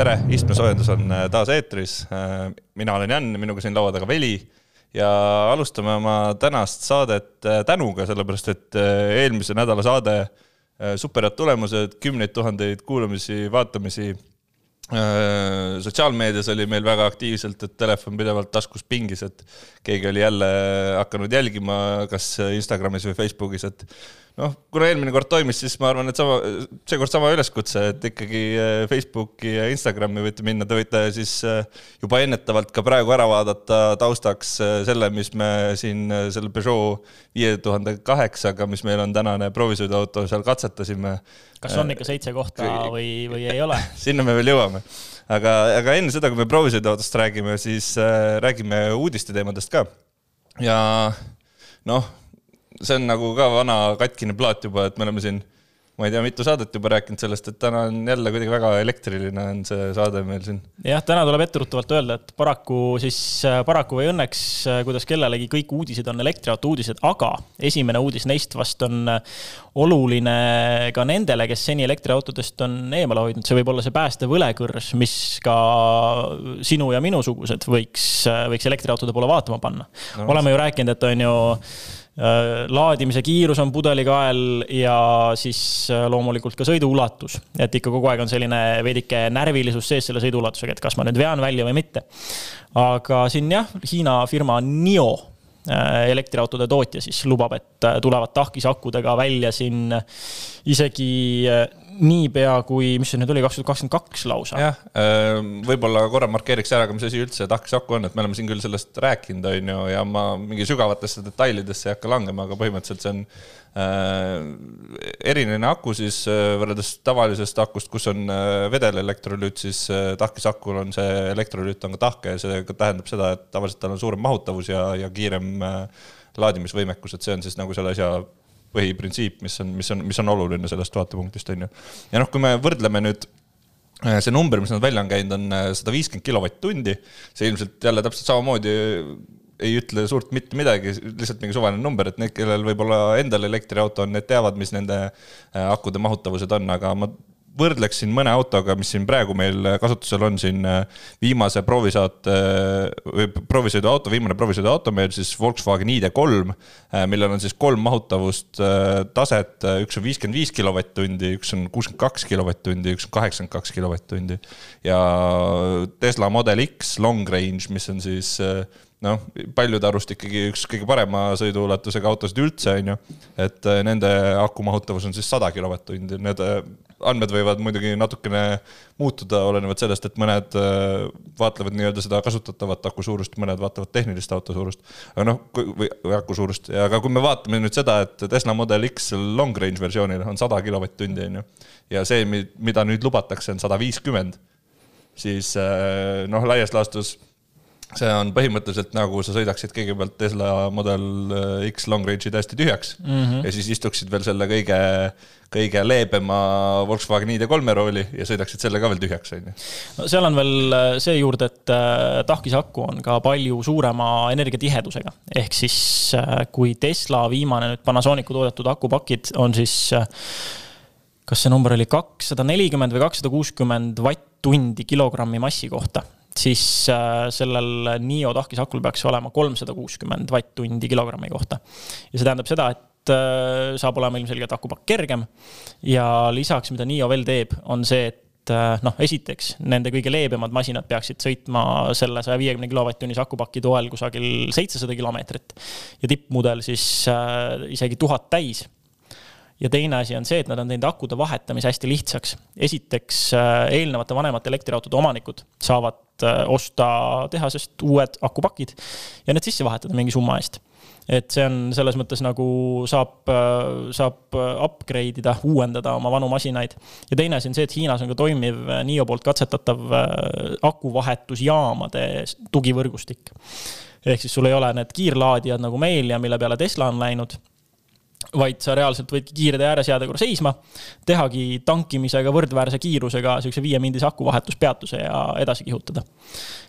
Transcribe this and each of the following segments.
tere, istmesoojendus on äh, taas eetris. Äh, mina olen Jan, minuga siin laua taga Veli ja alustame oma tänast saadet äh, tänuga, sellepärast et eelmise nädala saade superhead tulemused, kümneid tuhandeid kuulamisi, vaatamisi. sotsiaalmeedias oli meil väga aktiivselt, et telefon pidevalt taskus pingis, et keegi oli jälle hakanud jälgima, kas Instagramis või Facebookis, et noh, kuna eelmine kord toimis, siis ma arvan, et sama, seekord sama üleskutse, et ikkagi äh, Facebooki ja Instagrami võite minna, te võite siis äh, juba ennetavalt ka praegu ära vaadata taustaks äh, selle, mis me siin selle Peugeot viie tuhande kaheksaga, mis meil on tänane proovisõiduauto, seal katsetasime. kas on ikka seitse kohta või, või ei ole sinna me veel jõuame. aga, aga enne seda, kui me proovisõiduautost räägime, siis räägime uudiste teemadest ka. ja noh see on nagu ka vana katkine plaat juba, et me oleme siin, ma ei tea, mitu saadet juba rääkinud sellest, et täna on jälle kuidagi väga elektriline on see saade meil siin. jah, täna tuleb etteruttavalt öelda, et paraku siis, äh, paraku või õnneks, äh, kuidas kellelegi, kõik uudised on elektriauto uudised, aga esimene uudis neist vast on äh, oluline ka nendele, kes seni elektriautodest on eemale hoidnud, see võib olla see päästevõlekõrs, mis ka sinu ja minusugused võiks, võiks elektriautode poole vaatama panna no,. oleme ju rääkinud, et on ju laadimise kiirus on pudelikael ja siis äh, loomulikult ka sõiduulatus. et ikka kogu aeg on selline veidike närvilisus sees selle sõiduulatusega, et kas ma nüüd vean välja või mitte. aga siin jah, Hiina firma NIO äh, elektriautode tootja siis lubab, et tulevad tahkisakudega välja siin isegi niipea kui, mis see nüüd oli, kaks tuhat kakskümmend kaks lausa. jah, ähm, võib-olla korra markeeriks ära ka, mis asi üldse tahkisaku on, et me oleme siin küll sellest rääkinud, on ju, ja ma mingi sügavatesse detailidesse ei hakka langema, aga põhimõtteliselt see on äh, erinev aku siis äh, võrreldes tavalisest akust, kus on äh, vedelelektrolüüt, siis äh, tahkisakul on see elektrolüüt on ka tahke ja see tähendab seda, et tavaliselt tal on suurem mahutavus ja, ja kiirem äh, laadimisvõimekus, et see on siis nagu selle asja põhiprintsiip, mis on, mis on, mis on oluline sellest vaatepunktist, on ju. ja noh, kui me võrdleme nüüd äh, see number, mis nad välja on käinud, on äh, sada viiskümmend kilovatt-tundi. see ilmselt jälle täpselt samamoodi ei ütle suurt mitte midagi, lihtsalt mingi suvaline number, et need, kellel võib-olla endal elektriauto on, need teavad, mis nende äh, akude mahutavused on, aga ma võrdleksin mõne autoga, mis siin praegu meil kasutusel on siin äh, viimase proovisaate või proovisõiduauto, viimane proovisõiduauto meil siis Volkswagen ID3, äh, millel on siis kolm mahutavust äh, taset, üks on viiskümmend viis kilovatt-tundi, üks on kuuskümmend kaks kilovatt-tundi, üks on kaheksakümmend kaks kilovatt-tundi. ja Tesla Model X Long Range, mis on siis noh, paljude arust ikkagi üks kõige parema sõiduulatusega autosid üldse, on ju. et nende aku mahutavus on siis sada kilovatt-tundi, need andmed võivad muidugi natukene muutuda, olenevalt sellest, et mõned äh, vaatlevad nii-öelda seda kasutatavat aku suurust, mõned vaatavad tehnilist auto suurust. aga noh, või, või aku suurust, aga kui me vaatame nüüd seda, et Tesla Model X long range versioonil on sada kilovatt-tundi, on ju. ja see, mida nüüd lubatakse, on sada viiskümmend, siis äh, noh, laias laastus see on põhimõtteliselt nagu sa sõidaksid kõigepealt Tesla Model äh, X long range'i täiesti tühjaks mm -hmm. ja siis istuksid veel selle kõige, kõige leebema Volkswagen ID3 rooli ja sõidaksid selle ka veel tühjaks, on ju. no seal on veel äh, see juurde, et äh, tahkisaku on ka palju suurema energiatihedusega. ehk siis kui Tesla viimane nüüd Panasonicu toodetud akupakid on siis kas see number oli kakssada nelikümmend või kakssada kuuskümmend vatt-tundi kilogrammi massi kohta siis äh, sellel NIO tahkisakul peaks olema kolmsada kuuskümmend vatt-tundi kilogrammi kohta. ja see tähendab seda, et äh, saab olema ilmselgelt akupakk kergem. ja lisaks, mida NIO veel teeb, on see, et äh, noh, esiteks nende kõige leebemad masinad peaksid sõitma selle saja viiekümne kilovatt-tunnise akupaki toel kusagil seitsesada kilomeetrit. ja tippmudel siis äh, isegi tuhat täis ja teine asi on see, et nad on teinud akude vahetamise hästi lihtsaks. esiteks, eelnevate vanemate elektriautode omanikud saavad Äh, osta tehasest uued akupakid ja need sisse vahetada mingi summa eest. et see on selles mõttes nagu saab, äh, saab upgrade ida, uuendada oma vanu masinaid. ja teine asi on see, et Hiinas on ka toimiv äh, NIO poolt katsetatav akuvahetusjaamade tugivõrgustik. ehk siis sul ei ole need kiirlaadijad nagu meil ja mille peale Tesla on läinud vaid sa reaalselt võidki kiirtee ääres jääda korra seisma, tehagi tankimisega võrdväärse kiirusega niisuguse viiemindise akuvahetuspeatuse ja edasi kihutada.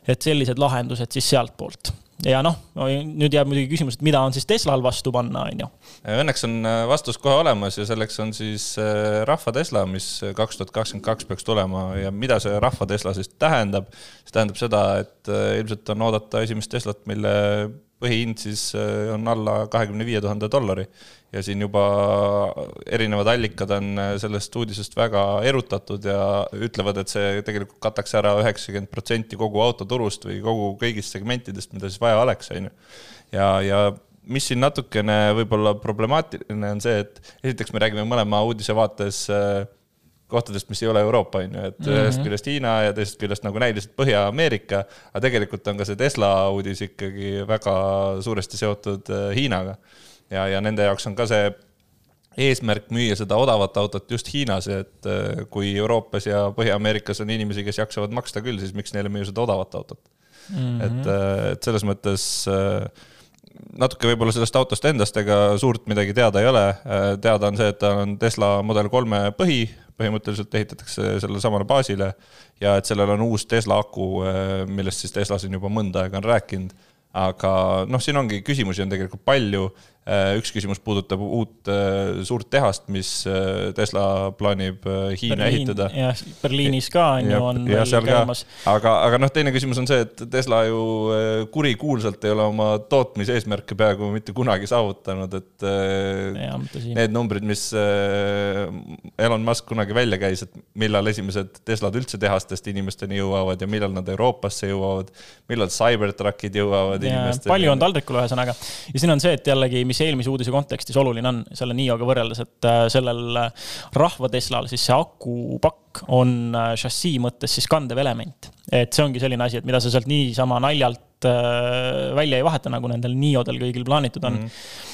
et sellised lahendused siis sealtpoolt. ja noh, nüüd jääb muidugi küsimus, et mida on siis Teslal vastu panna, on ju. Õnneks on äh, vastus kohe olemas ja selleks on siis äh, Rahva Tesla, mis kaks tuhat kakskümmend kaks peaks tulema ja mida see Rahva Tesla siis tähendab? see tähendab seda, et äh, ilmselt on oodata esimest Teslat, mille põhihind siis on alla kahekümne viie tuhande dollari ja siin juba erinevad allikad on sellest uudisest väga erutatud ja ütlevad, et see tegelikult kataks ära üheksakümmend protsenti kogu autoturust või kogu kõigist segmentidest, mida siis vaja oleks, on ju. ja, ja mis siin natukene võib-olla problemaatiline on see, et esiteks me räägime mõlema uudise vaates äh, kohtadest, mis ei ole Euroopa, on ju, et mm -hmm. ühest küljest Hiina ja teisest küljest nagu näiliselt Põhja-Ameerika, aga tegelikult on ka see Tesla uudis ikkagi väga suuresti seotud äh, Hiinaga ja, ja nende jaoks on ka see eesmärk müüa seda odavat autot just Hiinas, et äh, kui Euroopas ja Põhja-Ameerikas on inimesi, kes jaksavad maksta küll, siis miks neile müüa seda odavat autot mm. -hmm. et, äh, et selles mõttes äh, natuke võib-olla sellest autost endast, ega suurt midagi teada ei ole. teada on see, et ta on Tesla Model kolme põhi, põhimõtteliselt ehitatakse sellele samale baasile ja et sellel on uus Tesla aku, millest siis Tesla siin juba mõnda aega on rääkinud. aga noh, siin ongi küsimusi on tegelikult palju üks küsimus puudutab uut äh, suurt tehast, mis äh, Tesla plaanib Hiina Berliin, ehitada. jah, Berliinis ka on ju, on ja, veel käimas. aga, aga noh, teine küsimus on see, et Tesla ju kurikuulsalt ei ole oma tootmiseesmärke peaaegu mitte kunagi saavutanud, et ja, need numbrid, mis Elon Musk kunagi välja käis, et millal esimesed Teslad üldse tehastest inimesteni jõuavad ja millal nad Euroopasse jõuavad, millal Cybertruckid jõuavad ja, inimesteni. palju on taldrikul ühesõnaga ja siin on see, et jällegi mis eelmise uudise kontekstis oluline on selle NIO-ga võrreldes, et äh, sellel äh, rahva Teslal siis see akupakk on äh, šassii mõttes siis kandev element. et see ongi selline asi, et mida sa sealt niisama naljalt välja ei vaheta, nagu nendel NIO-del kõigil plaanitud on mm. -hmm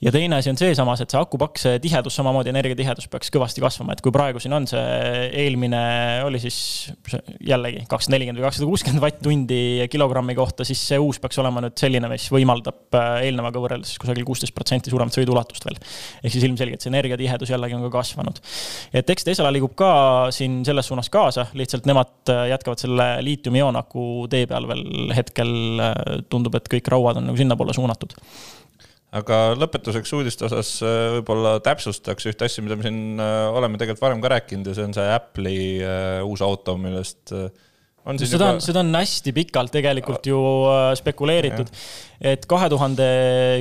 ja teine asi on seesamas, et see akupakk, see tihedus, samamoodi energiatihedus peaks kõvasti kasvama, et kui praegu siin on see eelmine oli siis jällegi kakssada nelikümmend või kakssada kuuskümmend vatt-tundi kilogrammi kohta, siis see uus peaks olema nüüd selline, mis võimaldab äh, eelnevaga võrreldes kusagil kuusteist protsenti suuremat sõiduulatust veel. ehk siis ilmselgelt see energiatihedus jällegi on ka kasvanud. et eks Tesla liigub ka siin selles suunas kaasa, lihtsalt nemad äh, jätkavad selle liitiumi-ioon-aku tee peal veel hetkel, äh, tundub, et kõik rauad on nagu sinnapoole suunatud aga lõpetuseks uudiste osas äh, võib-olla täpsustaks ühte asja, mida me siin äh, oleme tegelikult varem ka rääkinud ja see on see Apple'i äh, uus auto, millest on siis seda juba... on, seda on hästi pikalt tegelikult ju spekuleeritud, et kahe tuhande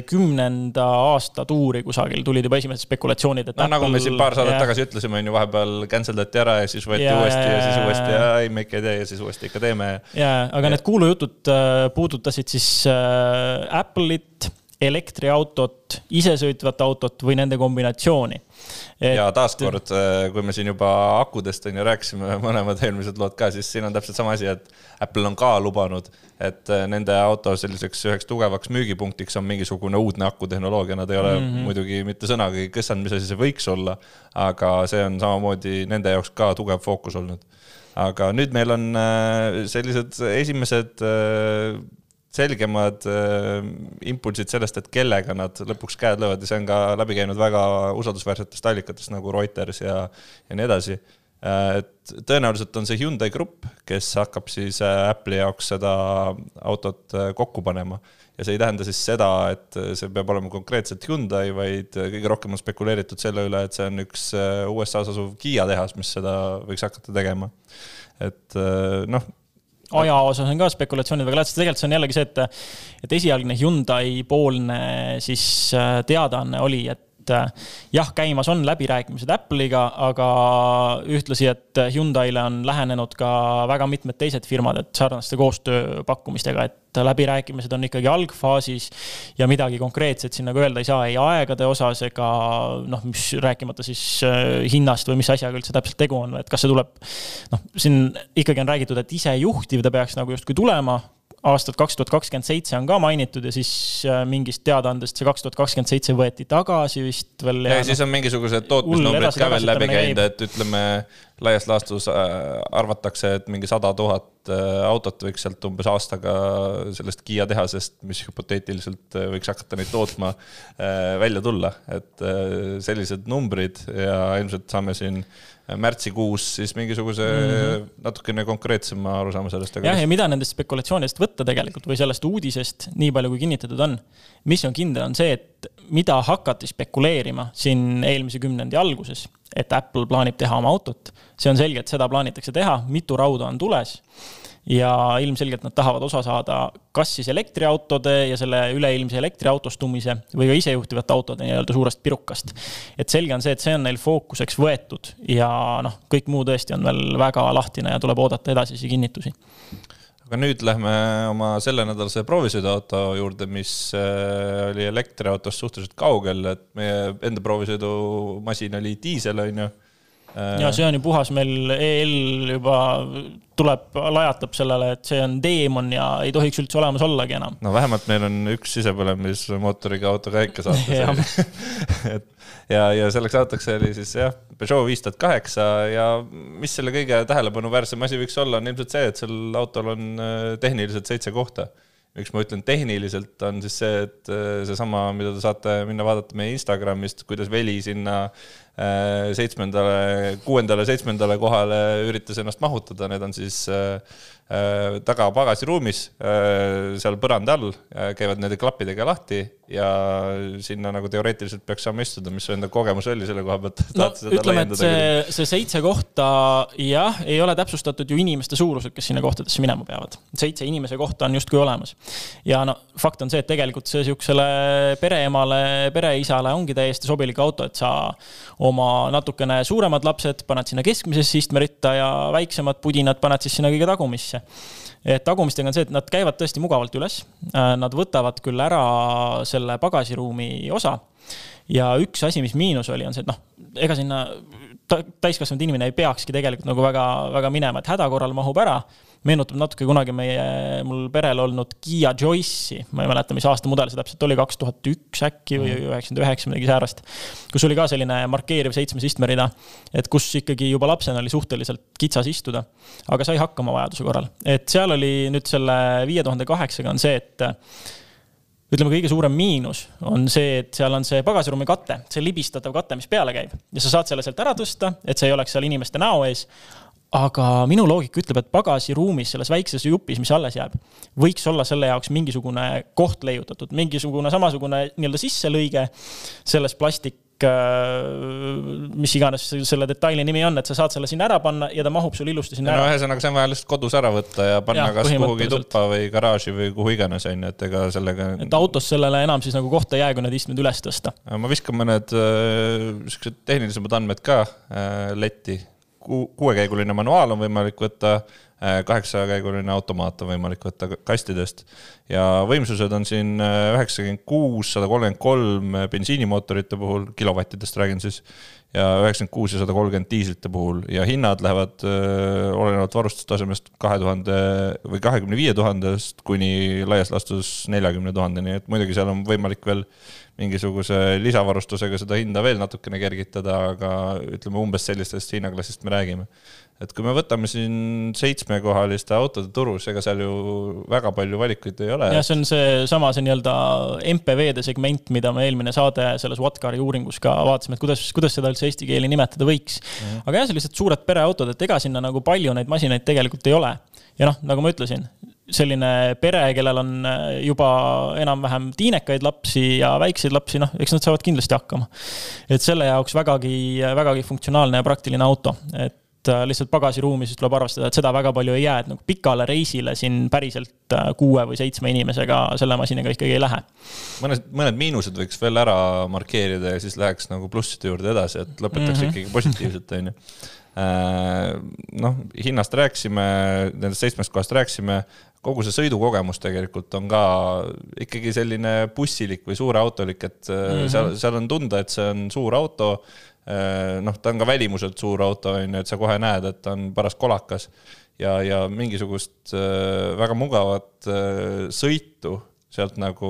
kümnenda aasta tuuri kusagil tulid juba esimesed spekulatsioonid, et no Apple... nagu me siin paar saadet ja... tagasi ütlesime, on ju, vahepeal cancel dati ära ja siis võeti ja, uuesti ja, siis uuesti ja ei, me ikka ei tee ja siis uuesti ikka teeme. ja, aga ja. need kuulujutud puudutasid siis Apple'it elektriautot, isesõitvat autot või nende kombinatsiooni. Et.... ja taaskord, äh, kui me siin juba akudest on ju rääkisime, mõlemad eelmised lood ka, siis siin on täpselt sama asi, et Apple on ka lubanud, et äh, nende auto selliseks üheks tugevaks müügipunktiks on mingisugune uudne akutehnoloogia, nad ei ole mm -hmm. muidugi mitte sõnagi kõssanud, mis asi see võiks olla, aga see on samamoodi nende jaoks ka tugev fookus olnud. Aga nüüd meil on äh, sellised esimesed selgemad äh, impulsid sellest, et kellega nad lõpuks käed löövad ja see on ka läbi käinud väga usaldusväärsetest allikatest nagu Reuters ja, ja nii edasi äh,. et tõenäoliselt on see Hyundai Grupp, kes hakkab siis äh, Apple'i jaoks seda autot äh, kokku panema. ja see ei tähenda siis seda, et see peab olema konkreetselt Hyundai, vaid kõige rohkem on spekuleeritud selle üle, et see on üks äh, USA-s asuv Kiia tehas, mis seda võiks hakata tegema. et noh aja osas on ka spekulatsioonid väga lahtised, tegelikult see on jällegi see, et, et esialgne Hyundai poolne siis äh, teadaanne oli, et äh, jah, käimas on läbirääkimised Apple'iga, aga ühtlasi, et Hyundai'le on lähenenud ka väga mitmed teised firmad, et sarnaste koostööpakkumistega, et läbirääkimised on ikkagi algfaasis ja midagi konkreetset siin nagu öelda ei saa ei aegade osas ega noh, mis rääkimata siis äh, hinnast või mis asjaga üldse täpselt tegu on, et kas see tuleb. noh, siin ikkagi on räägitud, et isejuhtiv ta peaks nagu justkui tulema aastat kaks tuhat kakskümmend seitse on ka mainitud ja siis äh, mingist teadaandest see kaks tuhat kakskümmend seitse võeti tagasi vist veel. ja, ja siis on mingisugused tootmisnumbrid ka veel läbi käinud, et ütleme laias laastus arvatakse, et mingi sada tuhat autot võiks sealt umbes aastaga sellest Kiia tehasest, mis hüpoteetiliselt võiks hakata neid tootma, välja tulla. et sellised numbrid ja ilmselt saame siin märtsikuus siis mingisuguse mm -hmm. natukene konkreetsema arusaama sellest. jah, ja mida nendest spekulatsioonidest võtta tegelikult või sellest uudisest, nii palju kui kinnitatud on, mis on kindel, on see, et mida hakati spekuleerima siin eelmise kümnendi alguses, et Apple plaanib teha oma autot. see on selge, et seda plaanitakse teha, mitu rauda on tules ja ilmselgelt nad tahavad osa saada kas siis elektriautode ja selle üleilmse elektriautostumise või ka isejuhtivate autode nii-öelda suurest pirukast. et selge on see, et see on neil fookuseks võetud ja noh, kõik muu tõesti on veel väga lahtine ja tuleb oodata edasisi kinnitusi aga nüüd lähme oma sellenädalase proovisõiduauto juurde, mis äh, oli elektriautost suhteliselt kaugel, et meie enda proovisõidumasin oli diisel, on ju ja see on ju puhas, meil EL juba tuleb, lajatab sellele, et see on teemon ja ei tohiks üldse olemas ollagi enam. no vähemalt meil on üks sisepõlemismootoriga auto käike saata et ja, ja selleks autoks oli siis jah, Peugeot viis tuhat kaheksa ja mis selle kõige tähelepanuväärsem asi võiks olla, on ilmselt see, et sel autol on äh, tehniliselt seitse kohta. Miks ma ütlen tehniliselt, on siis see, et äh, seesama, mida te saate minna vaadata meie Instagramist, kuidas Veli sinna seitsmendale, kuuendale, seitsmendale kohale üritas ennast mahutada, need on siis äh, Äh, taga pagasiruumis, äh, seal põranda all, äh, käivad nende klappidega lahti ja sinna nagu teoreetiliselt peaks saama istuda, mis su enda kogemus oli selle koha pealt? no ütleme, et see, see seitse kohta jah, ei ole täpsustatud ju inimeste suurused, kes sinna kohtadesse minema peavad. seitse inimese kohta on justkui olemas. ja no fakt on see, et tegelikult see sihukesele pereemale, pereisale ongi täiesti sobilik auto, et sa oma natukene suuremad lapsed paned sinna keskmisesse istmeritta ja väiksemad pudinad paned siis sinna kõige tagumisse et tagumistega on see, et nad käivad tõesti mugavalt üles. Äh, nad võtavad küll ära selle pagasiruumi osa. ja üks asi, mis miinus oli, on see, et noh, ega sinna täiskasvanud inimene ei peakski tegelikult nagu väga, väga minema, et häda korral mahub ära meenutab natuke kunagi meie, mul perel olnud Kiia Joyce'i, ma ei mäleta, mis aasta mudel see täpselt oli, kaks tuhat üks äkki või mhm. üheksakümmend üheksa, midagi säärast. kus oli ka selline markeeriv seitsmes istmerida, et kus ikkagi juba lapsena oli suhteliselt kitsas istuda, aga sai hakkama vajaduse korral. et seal oli nüüd selle viie tuhande kaheksaga on see, et ütleme, kõige suurem miinus on see, et seal on see pagasiruumi kate, see libistatav kate, mis peale käib. Ja sa saad selle sealt ära tõsta, et see ei oleks seal inimeste näo ees. Aga minu loogika ütleb, et pagasiruumis, selles väikses jupis, mis alles jääb, võiks olla selle jaoks mingisugune koht leiutatud, mingisugune samasugune nii-öelda sisselõige selles plastik äh, mis iganes selle detaili nimi on, et sa saad selle sinna ära panna ja ta mahub sul ilusti sinna no, ära. ühesõnaga, see on vaja lihtsalt kodus ära võtta ja panna ja, kas kuhugi tuppa või garaaži või kuhu iganes, on ju, et ega sellega. et autos sellele enam siis nagu kohta ei jää, kui need istmed üles tõsta. ma viskan mõned äh, siuksed tehnilisemad andmed ka äh, letti kuuekäiguline manuaal on võimalik võtta, äh, kaheksakäiguline automaat on võimalik võtta kastidest. Ja võimsused on siin äh, üheksakümmend kuus, sada kolmkümmend kolm bensiinimootorite puhul, kilovattidest räägin siis, ja üheksakümmend kuus ja sada kolmkümmend diislite puhul ja hinnad lähevad öö, olenevalt varustustasemest kahe tuhande või kahekümne viie tuhandest kuni laias laastus neljakümne tuhandeni, et muidugi seal on võimalik veel mingisuguse lisavarustusega seda hinda veel natukene kergitada, aga ütleme umbes sellistest hinnaklassist me räägime. Et kui me võtame siin seitsmekohaliste autode turus, ega seal ju väga palju valikuid ei ole. jah, see on seesama, see nii-öelda MPV-de segment, mida me eelmine saade selles Whatcari uuringus ka vaatasime, et kuidas, kuidas seda üldse eesti keeli nimetada võiks mm. -hmm. aga jah, sellised suured pereautod, et ega sinna nagu palju neid masinaid tegelikult ei ole. ja noh, nagu ma ütlesin, selline pere, kellel on äh, juba enam-vähem tiinekaid lapsi ja väikseid lapsi, noh, eks nad saavad kindlasti hakkama. et selle jaoks vägagi, vägagi funktsionaalne ja praktiline auto, et äh, lihtsalt pagasiruumi siis tuleb arvestada, et seda väga palju ei jää, et nagu pikale reisile siin päriselt äh, kuue või seitsme inimesega selle masinaga ikkagi ei lähe. mõned, mõned miinused võiks veel ära markeerida ja siis läheks nagu plusside juurde edasi, et lõpetaks mm -hmm. ikkagi positiivselt, on ju noh, hinnast rääkisime, nendest seitsmest kohast rääkisime, kogu see sõidukogemus tegelikult on ka ikkagi selline bussilik või suurautolik, et mm -hmm. seal, seal on tunda, et see on suur auto. Äh, noh, ta on ka välimuselt suur auto, on ju, et sa kohe näed, et ta on paras kolakas ja, ja mingisugust äh, väga mugavat sõitu sealt nagu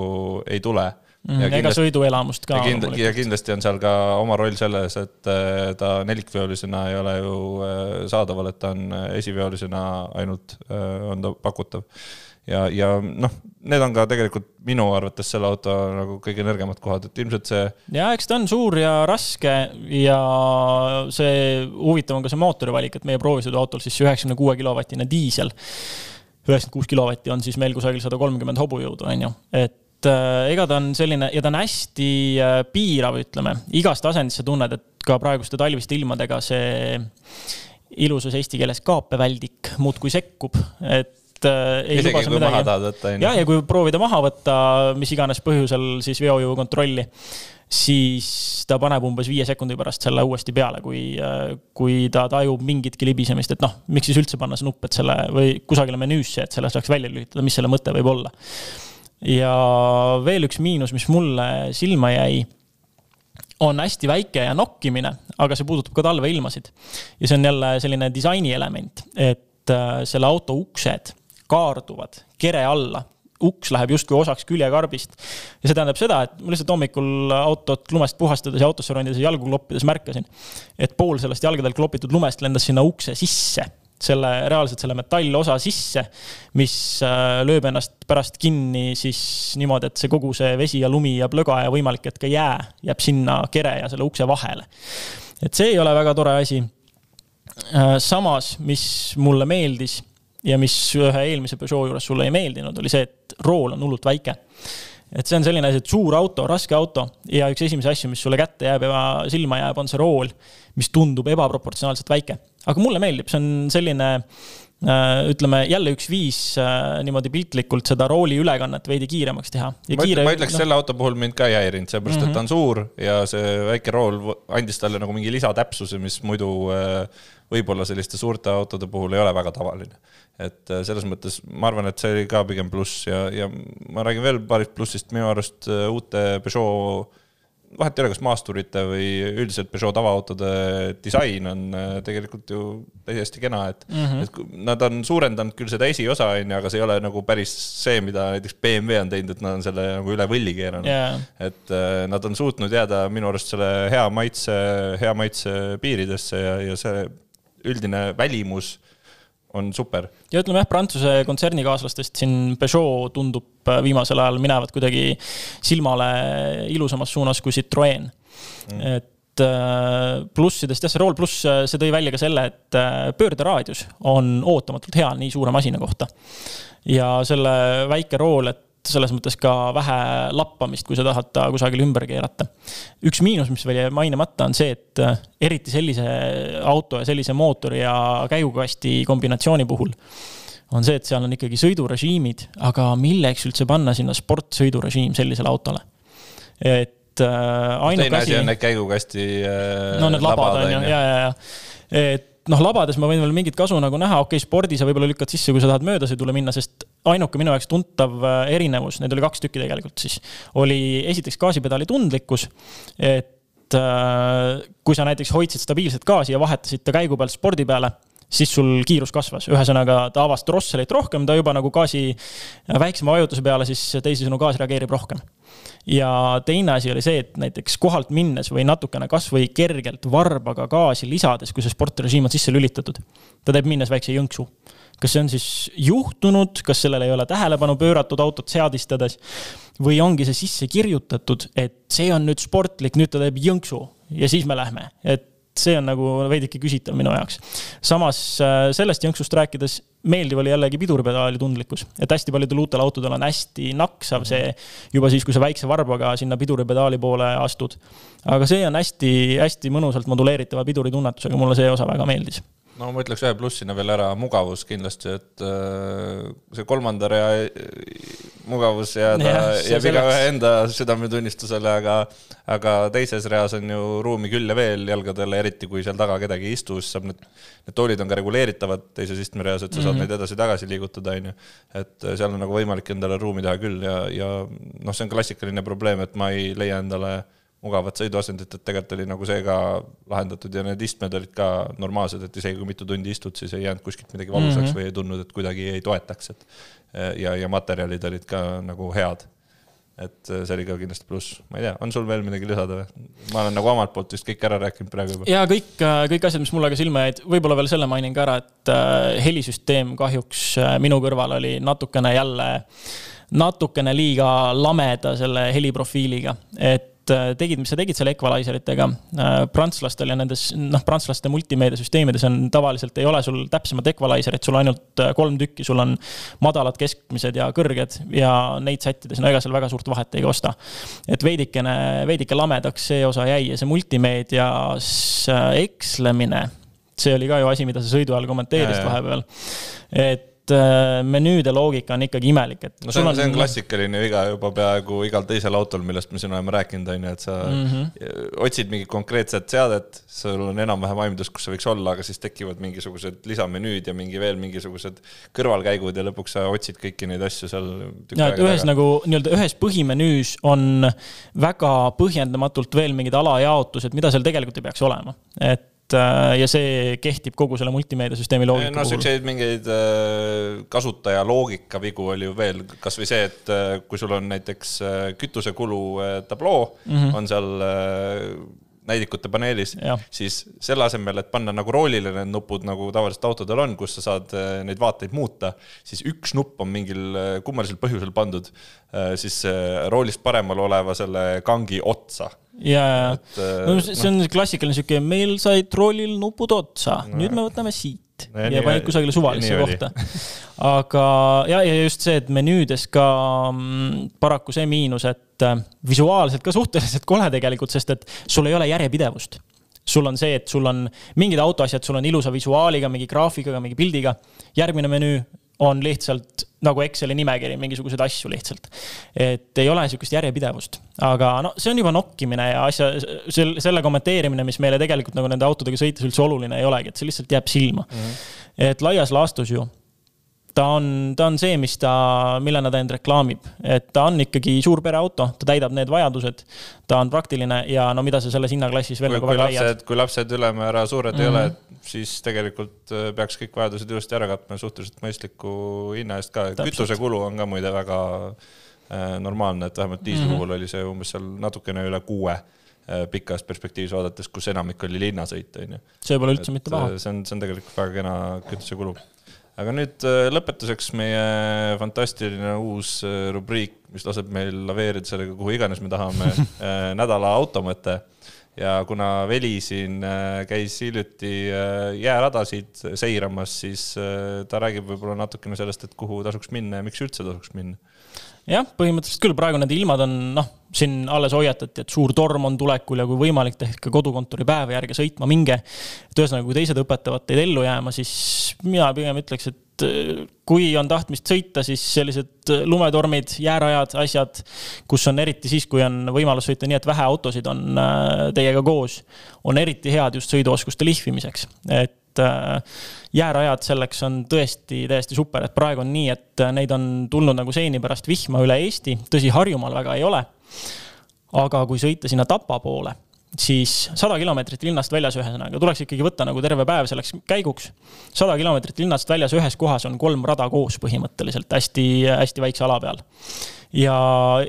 ei tule mm,. ega kindlasti, sõiduelamust ka. ja, kind, ja kindlasti on seal ka oma roll selles, et äh, ta nelikveolisena ei ole ju äh, saadaval, et ta on esiveolisena ainult, on ta pakutav ja, ja noh, need on ka tegelikult minu arvates selle auto nagu kõige nõrgemad kohad, et ilmselt see. ja eks ta on suur ja raske ja see huvitav on ka see mootori valik, et meie proovisõiduautol siis üheksakümne kuue kilovatine diisel. üheksakümmend kuus kilovatti on siis meil kusagil sada kolmkümmend hobujõudu, on ju, et äh, ega ta on selline ja ta on hästi äh, piirav, ütleme, igast asendist sa tunned, et ka praeguste talviste ilmadega see ilusas eesti keeles kaapeväldik muudkui sekkub, et äh, ei isegi midagi. võtta, on ju. jah, ja kui proovida maha võtta mis iganes põhjusel siis veojõu kontrolli, siis ta paneb umbes viie sekundi pärast selle uuesti peale, kui, äh, kui ta tajub mingitki libisemist, et noh, miks siis üldse panna see nupp, et selle või kusagile menüüsse, et selle saaks välja lülitada, mis selle mõte võib olla. ja veel üks miinus, mis mulle silma jäi on hästi väike ja nokkimine, aga see puudutab ka talveilmasid. ja see on jälle selline disaini element, et äh, selle auto uksed kaarduvad kere alla uks läheb justkui osaks küljekarbist. ja see tähendab seda, et ma lihtsalt hommikul autot lumest puhastades ja autosse ronides ja jalgu kloppides märkasin, et pool sellest jalgadel klopitud lumest lendas sinna ukse sisse selle, reaalselt selle metallosa sisse, mis äh, lööb ennast pärast kinni siis niimoodi, et see kogu see vesi ja lumi ja plöga ja võimalik, et ka jää jääb sinna kere ja selle ukse vahele. et see ei ole väga tore asi. Äh, samas, mis mulle meeldis ja mis ühe eelmise Peugeot juures sulle ei meeldinud, oli see, et rool on hullult väike. et see on selline asi, et suur auto, raske auto ja üks esimesi asju, mis sulle kätte jääb ja silma jääb, on see rool, mis tundub ebaproportsionaalselt väike. aga mulle meeldib, see on selline äh, ütleme jälle üks viis äh, niimoodi piltlikult seda rooli ülekannet veidi kiiremaks teha. ma, kiire, ma ütleks no, selle auto puhul mind ka ei häirinud, sellepärast mm -hmm. et ta on suur ja see väike rool andis talle nagu mingi lisatäpsuse, mis muidu äh, võib-olla selliste suurte autode puhul ei ole väga tavaline et äh, selles mõttes ma arvan, et see oli ka pigem pluss ja, ja ma räägin veel paarist plussist, minu arust äh, uute Peugeot vahet ei ole, kas maasturite või üldiselt Peugeot tavaautode disain on äh, tegelikult ju täiesti kena, et mm, -hmm. et nad on suurendanud küll seda esiosa, on ju, aga see ei ole nagu päris see, mida näiteks BMW on teinud, et nad on selle nagu üle võlli keeranud yeah.. et nad on suutnud jääda minu arust selle hea maitse, hea maitse piiridesse ja, ja see üldine välimus on super. ja ütleme jah, Prantsuse kontsernikaaslastest siin Peugeot tundub äh, viimasel ajal minevat kuidagi silmale ilusamas suunas kui Citroen mm.. et äh, plussidest jah, see Roll pluss, äh, see tõi välja ka selle, et pöörderaadius on ootamatult hea nii suure masina kohta. ja selle väike rool, et selles mõttes ka vähe lappamist, kui sa tahad ta kusagil ümber keerata. üks miinus, mis veel jäi mainimata, on see, et äh, eriti sellise auto ja sellise mootori ja käigukasti kombinatsiooni puhul on see, et seal on ikkagi sõidurežiimid, aga milleks üldse panna sinna sportsõidurežiim sellisele autole? et äh, ainuke asi. teine asi on need käigukasti äh,. no need labad on ju, ja, ja, ja. et noh, labades ma võin veel mingit kasu nagu näha, okei okay,, spordi sa võib-olla lükkad sisse, kui sa tahad möödasõidule minna, sest ainuke minu jaoks tuntav äh, erinevus, neid oli kaks tükki tegelikult siis, oli esiteks gaasipedaali tundlikkus, et äh, kui sa näiteks hoidsid stabiilset gaasi ja vahetasid ta käigu pealt spordi peale siis sul kiirus kasvas, ühesõnaga ta avas drosselit rohkem, ta juba nagu gaasi väiksema vajutuse peale, siis teisisõnu gaas reageerib rohkem. ja teine asi oli see, et näiteks kohalt minnes või natukene kasvõi kergelt varbaga gaasi lisades, kui see sportrežiim on sisse lülitatud, ta teeb minnes väikse jõnksu. kas see on siis juhtunud, kas sellele ei ole tähelepanu pööratud autot seadistades või ongi see sisse kirjutatud, et see on nüüd sportlik, nüüd ta teeb jõnksu ja siis me lähme, et see on nagu veidike küsitav minu jaoks. samas äh, sellest jõnksust rääkides, meeldiv oli jällegi piduripedaali tundlikkus, et hästi paljudel uutel autodel on hästi naksav see juba siis, kui sa väikse varbaga sinna piduripedaali poole astud. aga see on hästi-hästi mõnusalt moduleeritava piduritunnetusega, mulle see osa väga meeldis. No ma ütleks ühe plussina veel ära, mugavus kindlasti, et äh, see kolmanda rea mugavus jääda ja, jääb igaühe enda südametunnistusele, aga, aga teises reas on ju ruumi küll ja veel jalgadele, eriti kui seal taga kedagi ei istu, siis saab need, need toolid on ka reguleeritavad teises istmereas, et sa saad mm -hmm. Neid edasi-tagasi liigutada, on ju. et äh, seal on nagu võimalik endale ruumi teha küll ja, ja noh, see on klassikaline probleem, et ma ei leia endale mugavat sõiduasendit, et tegelikult oli nagu see ka lahendatud ja need istmed olid ka normaalsed, et isegi kui mitu tundi istud, siis ei jäänud kuskilt midagi valusaks mm -hmm. või ei tundnud, et kuidagi ei toetaks, et ja, ja materjalid olid ka nagu head. Et see oli ka kindlasti pluss, ma ei tea, on sul veel midagi lisada või? ma olen nagu omalt poolt vist kõik ära rääkinud praegu juba. ja kõik, kõik asjad, mis mulle ka silma jäid, võib-olla veel selle mainin ka ära, et helisüsteem kahjuks minu kõrval oli natukene jälle, natukene liiga lameda selle heliprofiiliga, et Äh, tegid, mis sa tegid selle equalizer itega. Äh, prantslastel ja nendes, noh, prantslaste multimeediasüsteemides on tavaliselt ei ole sul täpsemat equalizer'it, sul ainult äh, kolm tükki, sul on madalad, keskmised ja kõrged ja neid sättides, no ega seal väga suurt vahet ei kosta. et veidikene, veidike lamedaks see osa jäi ja see multimeedias ekslemine, see oli ka ju asi, mida sa sõidu ajal kommenteerisid vahepeal. et et äh, menüüde loogika on ikkagi imelik, et. no see on, see on klassikaline viga juba peaaegu igal teisel autol, millest me siin oleme rääkinud, on ju, et sa mm -hmm. otsid mingit konkreetset seadet, sul on enam-vähem aimdus, kus see võiks olla, aga siis tekivad mingisugused lisamenüüd ja mingi veel mingisugused kõrvalkäigud ja lõpuks sa otsid kõiki neid asju seal. ja, et ühes taga. nagu nii-öelda ühes põhimenüüs on väga põhjendamatult veel mingid alajaotused, mida seal tegelikult ei peaks olema, et ja see kehtib kogu selle multimeediasüsteemi loogika no, puhul. siukseid mingeid äh, kasutaja loogika vigu oli ju veel, kasvõi see, et äh, kui sul on näiteks kütusekulu tabloo mm, -hmm. on seal näidikute paneelis, siis selle asemel, et panna nagu roolile need nupud, nagu tavaliselt autodel on, kus sa saad neid vaateid muuta, siis üks nupp on mingil kummalisel põhjusel pandud siis roolist paremal oleva selle kangi otsa. Ja, ja, no äh, see on klassikaline sihuke, meil said trollil nupud otsa no., nüüd me võtame siit no, ja panid kusagile suvalisse kohta. aga ja, ja just see, et menüüdes ka mm, paraku see miinus, et äh, visuaalselt ka suhteliselt kole tegelikult, sest et sul ei ole järjepidevust sul on see, et sul on mingid autoasjad, sul on ilusa visuaaliga, mingi graafikaga, mingi pildiga. järgmine menüü on lihtsalt nagu Exceli nimekiri, mingisuguseid asju lihtsalt. et ei ole sihukest järjepidevust, aga no see on juba nokkimine ja asja, selle, selle kommenteerimine, mis meile tegelikult nagu nende autodega sõites üldse oluline ei olegi, et see lihtsalt jääb silma mm. -hmm. et laias laastus ju ta on, ta on see, mis ta, millena ta end reklaamib, et ta on ikkagi suur pereauto, ta täidab need vajadused. ta on praktiline ja no mida sa selles hinnaklassis veel nagu väga leiad. kui lapsed ülemäära suured mm -hmm. ei ole, mhm. siis tegelikult äh, peaks kõik vajadused ilusti ära katma suhteliselt mõistliku hinna eest ka. kütusekulu on ka muide väga äh, normaalne, et vähemalt diisli mm -hmm. puhul oli see umbes seal natukene üle kuue äh, pikas perspektiivis vaadates, kus enamik oli linnasõit, on ju. see pole üldse mitte paha. see on, see on tegelikult väga kena kütusekulu aga nüüd äh, lõpetuseks meie fantastiline uus äh, rubriik, mis laseb meil laveerida sellega, kuhu iganes me tahame äh, nädala automõte. ja kuna Veli siin käis hiljuti jääradasid seiramas, siis ta räägib võib-olla natukene sellest, et kuhu tasuks minna ja miks üldse tasuks minna jah, põhimõtteliselt küll, praegu need ilmad on noh, siin alles hoiatati, et suur torm on tulekul ja kui võimalik, tehke kodukontori päeva järgi sõitma minge. et ühesõnaga, kui teised õpetavad teid ellu jääma, siis mina pigem ütleks, et äh, kui on tahtmist sõita, siis sellised lumetormid, jäärajad, asjad, kus on eriti siis, kui on võimalus sõita nii, et vähe autosid on äh, teiega koos, on eriti head just sõiduoskuste lihvimiseks, et et äh, jäärajad selleks on tõesti täiesti super, et praegu on nii, et äh, neid on tulnud nagu seeni pärast vihma üle Eesti, tõsi, Harjumaal väga ei ole. aga kui sõita sinna Tapa poole, siis sada kilomeetrit linnast väljas, ühesõnaga tuleks ikkagi võtta nagu terve päev selleks käiguks. sada kilomeetrit linnast väljas ühes kohas on kolm rada koos põhimõtteliselt hästi-hästi väikse ala peal ja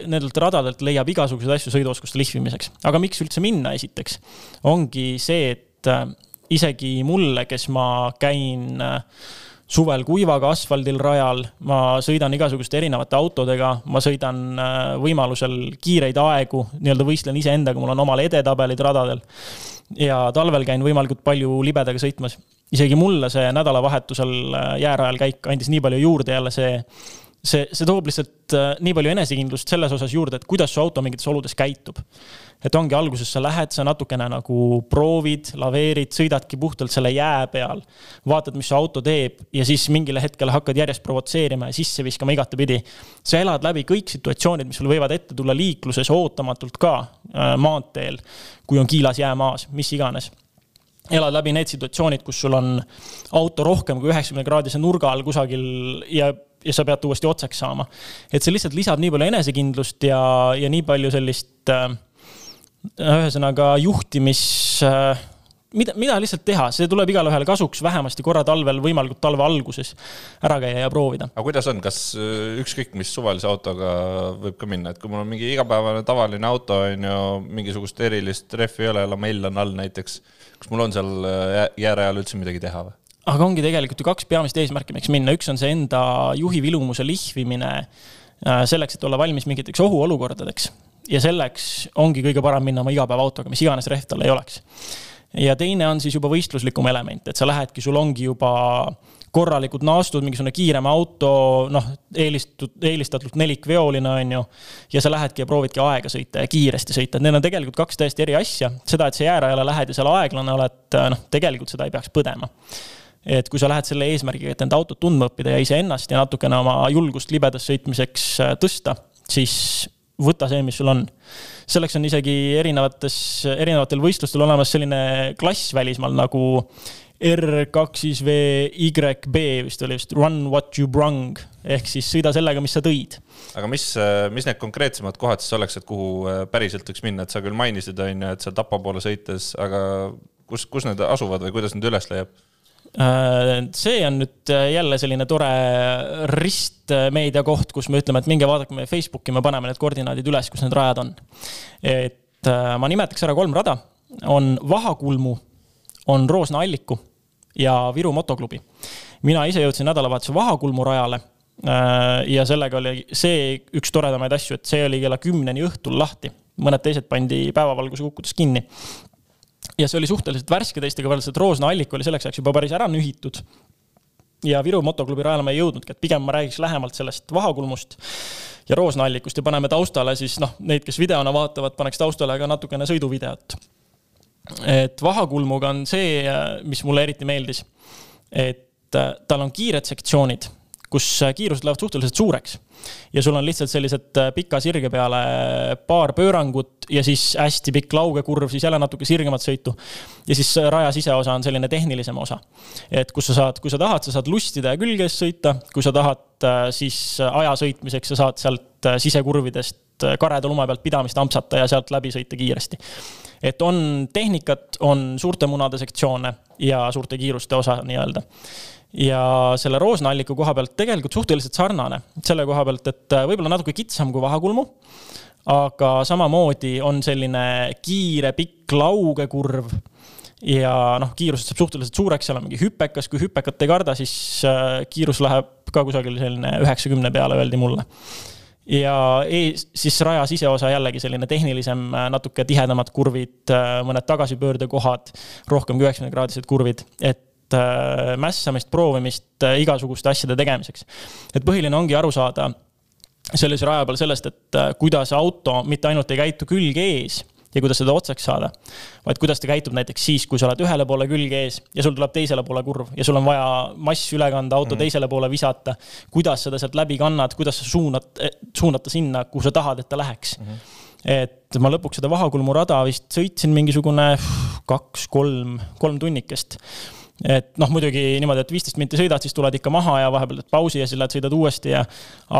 nendelt radadelt leiab igasuguseid asju sõiduoskuste lihvimiseks. aga miks üldse minna, esiteks, ongi see, et äh, isegi mulle, kes ma käin äh, suvel kuivaga asfaldil rajal, ma sõidan igasuguste erinevate autodega, ma sõidan äh, võimalusel kiireid aegu, nii-öelda võistlen iseendaga, mul on omal edetabelid radadel. ja talvel käin võimalikult palju libedaga sõitmas. isegi mulle see nädalavahetusel äh, jäärajal käik andis nii palju juurde jälle see see, see toob lihtsalt äh, nii palju enesekindlust selles osas juurde, et kuidas su auto mingites oludes käitub. et ongi alguses sa lähed, sa natukene nagu proovid, laveerid, sõidadki puhtalt selle jää peal. vaatad, mis su auto teeb ja siis mingil hetkel hakkad järjest provotseerima ja sisse viskama igatepidi. sa elad läbi kõik situatsioonid, mis sul võivad ette tulla liikluses ootamatult ka äh, maanteel, kui on kiilas jää maas, mis iganes elad läbi need situatsioonid, kus sul on auto rohkem kui üheksakümne kraadise nurga all kusagil ja ja sa pead uuesti otsaks saama. et see lihtsalt lisab nii palju enesekindlust ja, ja nii palju sellist äh, ühesõnaga juhtimis äh, mida, mida lihtsalt teha, see tuleb igale ühele kasuks, vähemasti korra talvel, võimalikult talve alguses ära käia ja proovida. aga kuidas on, kas äh, ükskõik mis suvalise autoga võib ka minna, et kui mul on mingi igapäevane tavaline auto, on ju, mingisugust erilist rehvi ei ole, lamell on all näiteks, kas mul on seal äh, jäärajal üldse midagi teha või? Aga ongi tegelikult ju kaks peamist eesmärki, miks minna, üks on see enda juhi vilumuse lihvimine äh, selleks, et olla valmis mingiteks ohuolukordadeks. ja selleks ongi kõige parem minna oma igapäevaautoga, mis iganes rehv tal ei oleks ja teine on siis juba võistluslikum element, et sa lähedki, sul ongi juba korralikud naastud, mingisugune kiirem auto, noh, eelistatud, eelistatult nelikveoline, on ju. ja sa lähedki ja proovidki aega sõita ja kiiresti sõita, et need on tegelikult kaks täiesti eri asja. seda, et sa jäärajale lähed ja seal aeglane oled, noh, tegelikult seda ei peaks põdema et kui sa lähed selle eesmärgiga, et enda autot tundma õppida ja iseennast ja natukene oma julgust libedas sõitmiseks äh, tõsta, siis võta see, mis sul on selleks on isegi erinevates, erinevatel võistlustel olemas selline klass välismaal nagu R2VYB vist oli vist, run what you brung ehk siis sõida sellega, mis sa tõid. aga mis, mis need konkreetsemad kohad siis oleks, et kuhu äh, päriselt võiks minna, et sa küll mainisid, on ju, et seal Tapa poole sõites, aga kus, kus need asuvad või kuidas need üles leiab? Äh, see on nüüd äh, jälle selline tore ristmeedia koht, kus me ütleme, et minge vaadake meie Facebooki, me paneme need koordinaadid üles, kus need rajad on. et äh, ma nimetaks ära kolm rada, on Vahakulmu, on Roosna Alliku ja Viru motoklubi. mina ise jõudsin nädalavahetusel Vahakulmu rajale ja sellega oli see üks toredamaid asju, et see oli kella kümneni õhtul lahti, mõned teised pandi päevavalguse kukkudes kinni ja see oli suhteliselt värske teistega võrreldes, et Roosna allik oli selleks ajaks juba päris ära nühitud. ja Viru motoklubi rajale ma ei jõudnudki, et pigem ma räägiks lähemalt sellest vahakulmust ja Roosna allikust ja paneme taustale siis noh, neid, kes videona vaatavad, paneks taustale ka natukene sõiduvideot. et vahakulmuga on see, mis mulle eriti meeldis, et tal on kiired sektsioonid kus kiirused lähevad suhteliselt suureks. ja sul on lihtsalt sellised äh, pika sirge peale paar pöörangut ja siis hästi pikk laugekurv, siis jälle natuke sirgemat sõitu. ja siis äh, raja siseosa on selline tehnilisem osa. et kus sa saad, kui sa tahad, sa saad lustida ja külge eest sõita, kui sa tahad, äh, siis aja sõitmiseks sa saad sealt sisekurvidest kareda lume pealt pidamist ampsata ja sealt läbi sõita kiiresti et on tehnikat, on suurte munade sektsioone ja suurte kiiruste osa nii-öelda ja selle roosnalliku koha pealt tegelikult suhteliselt sarnane selle koha pealt, et äh, võib-olla natuke kitsam kui vahakulmu. aga samamoodi on selline kiire pikk laugekurv ja noh, kiirused saab suhteliselt suureks, seal on mingi hüpekas, kui hüpekat ei karda, siis äh, kiirus läheb ka kusagil selline üheksakümne peale, öeldi mulle. ja ees, siis raja siseosa jällegi selline tehnilisem, äh, natuke tihedamad kurvid, mõned tagasipöördekohad, rohkem kui üheksakümne kraadised kurvid, et mässamist, proovimist äh, igasuguste asjade tegemiseks. et põhiline ongi aru saada sellise raja peal sellest, et äh, kuidas auto mitte ainult ei käitu külg ees ja kuidas seda otsaks saada, vaid kuidas ta käitub näiteks siis, kui sa oled ühele poole külg ees ja sul tuleb teisele poole kurv ja sul on vaja mass üle kanda, auto mm teisele poole visata. kuidas seda sealt läbi kannad, kuidas sa suunad, suunata sinna, kuhu sa tahad, et ta läheks mm. -hmm et ma lõpuks seda Vahakulmu rada vist sõitsin mingisugune kaks-kolm, kolm tunnikest et noh, muidugi niimoodi, et viisteist minti sõidad, siis tuled ikka maha ja vahepeal teed pausi ja siis lähed sõidad uuesti ja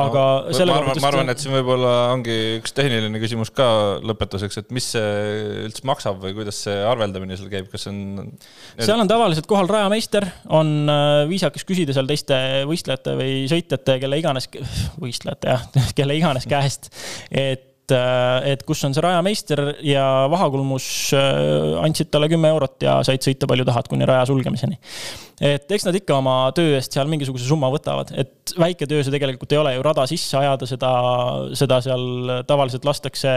aga no, selle ma arvan, ma arvan, et siin võib-olla ongi üks tehniline küsimus ka lõpetuseks, et mis see üldse maksab või kuidas see arveldamine seal käib, kas on seal on tavaliselt kohal rajameister, on äh, viisakas küsida seal teiste võistlejate või sõitjate, kelle iganes, võistlejate jah, kelle iganes käest, et et, et kus on see rajameister ja Vahakulmus äh, andsid talle kümme eurot ja said sõita palju tahad kuni raja sulgemiseni. et eks nad ikka oma töö eest seal mingisuguse summa võtavad, et väike töö see tegelikult ei ole ju rada sisse ajada, seda, seda seal tavaliselt lastakse,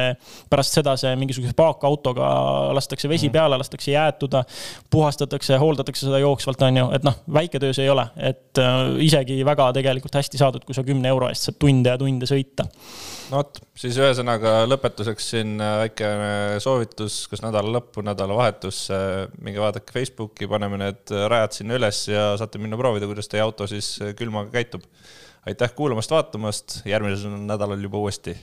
pärast seda see mingisuguse paakautoga lastakse vesi mhm. peale, lastakse jäätuda, puhastatakse, hooldatakse seda jooksvalt, on ju, et noh, väike töö see ei ole, et äh, isegi väga tegelikult hästi saadud, kui sa kümne euro eest saad tunde ja tunde sõita no vot, siis ühesõnaga lõpetuseks siin äh, väikene soovitus, kas nädala lõppu, nädalavahetus, minge vaadake Facebooki, paneme need rajad sinna üles ja saate minna proovida, kuidas teie auto siis külmaga käitub. aitäh kuulamast, vaatamast, järgmisel nädalal juba uuesti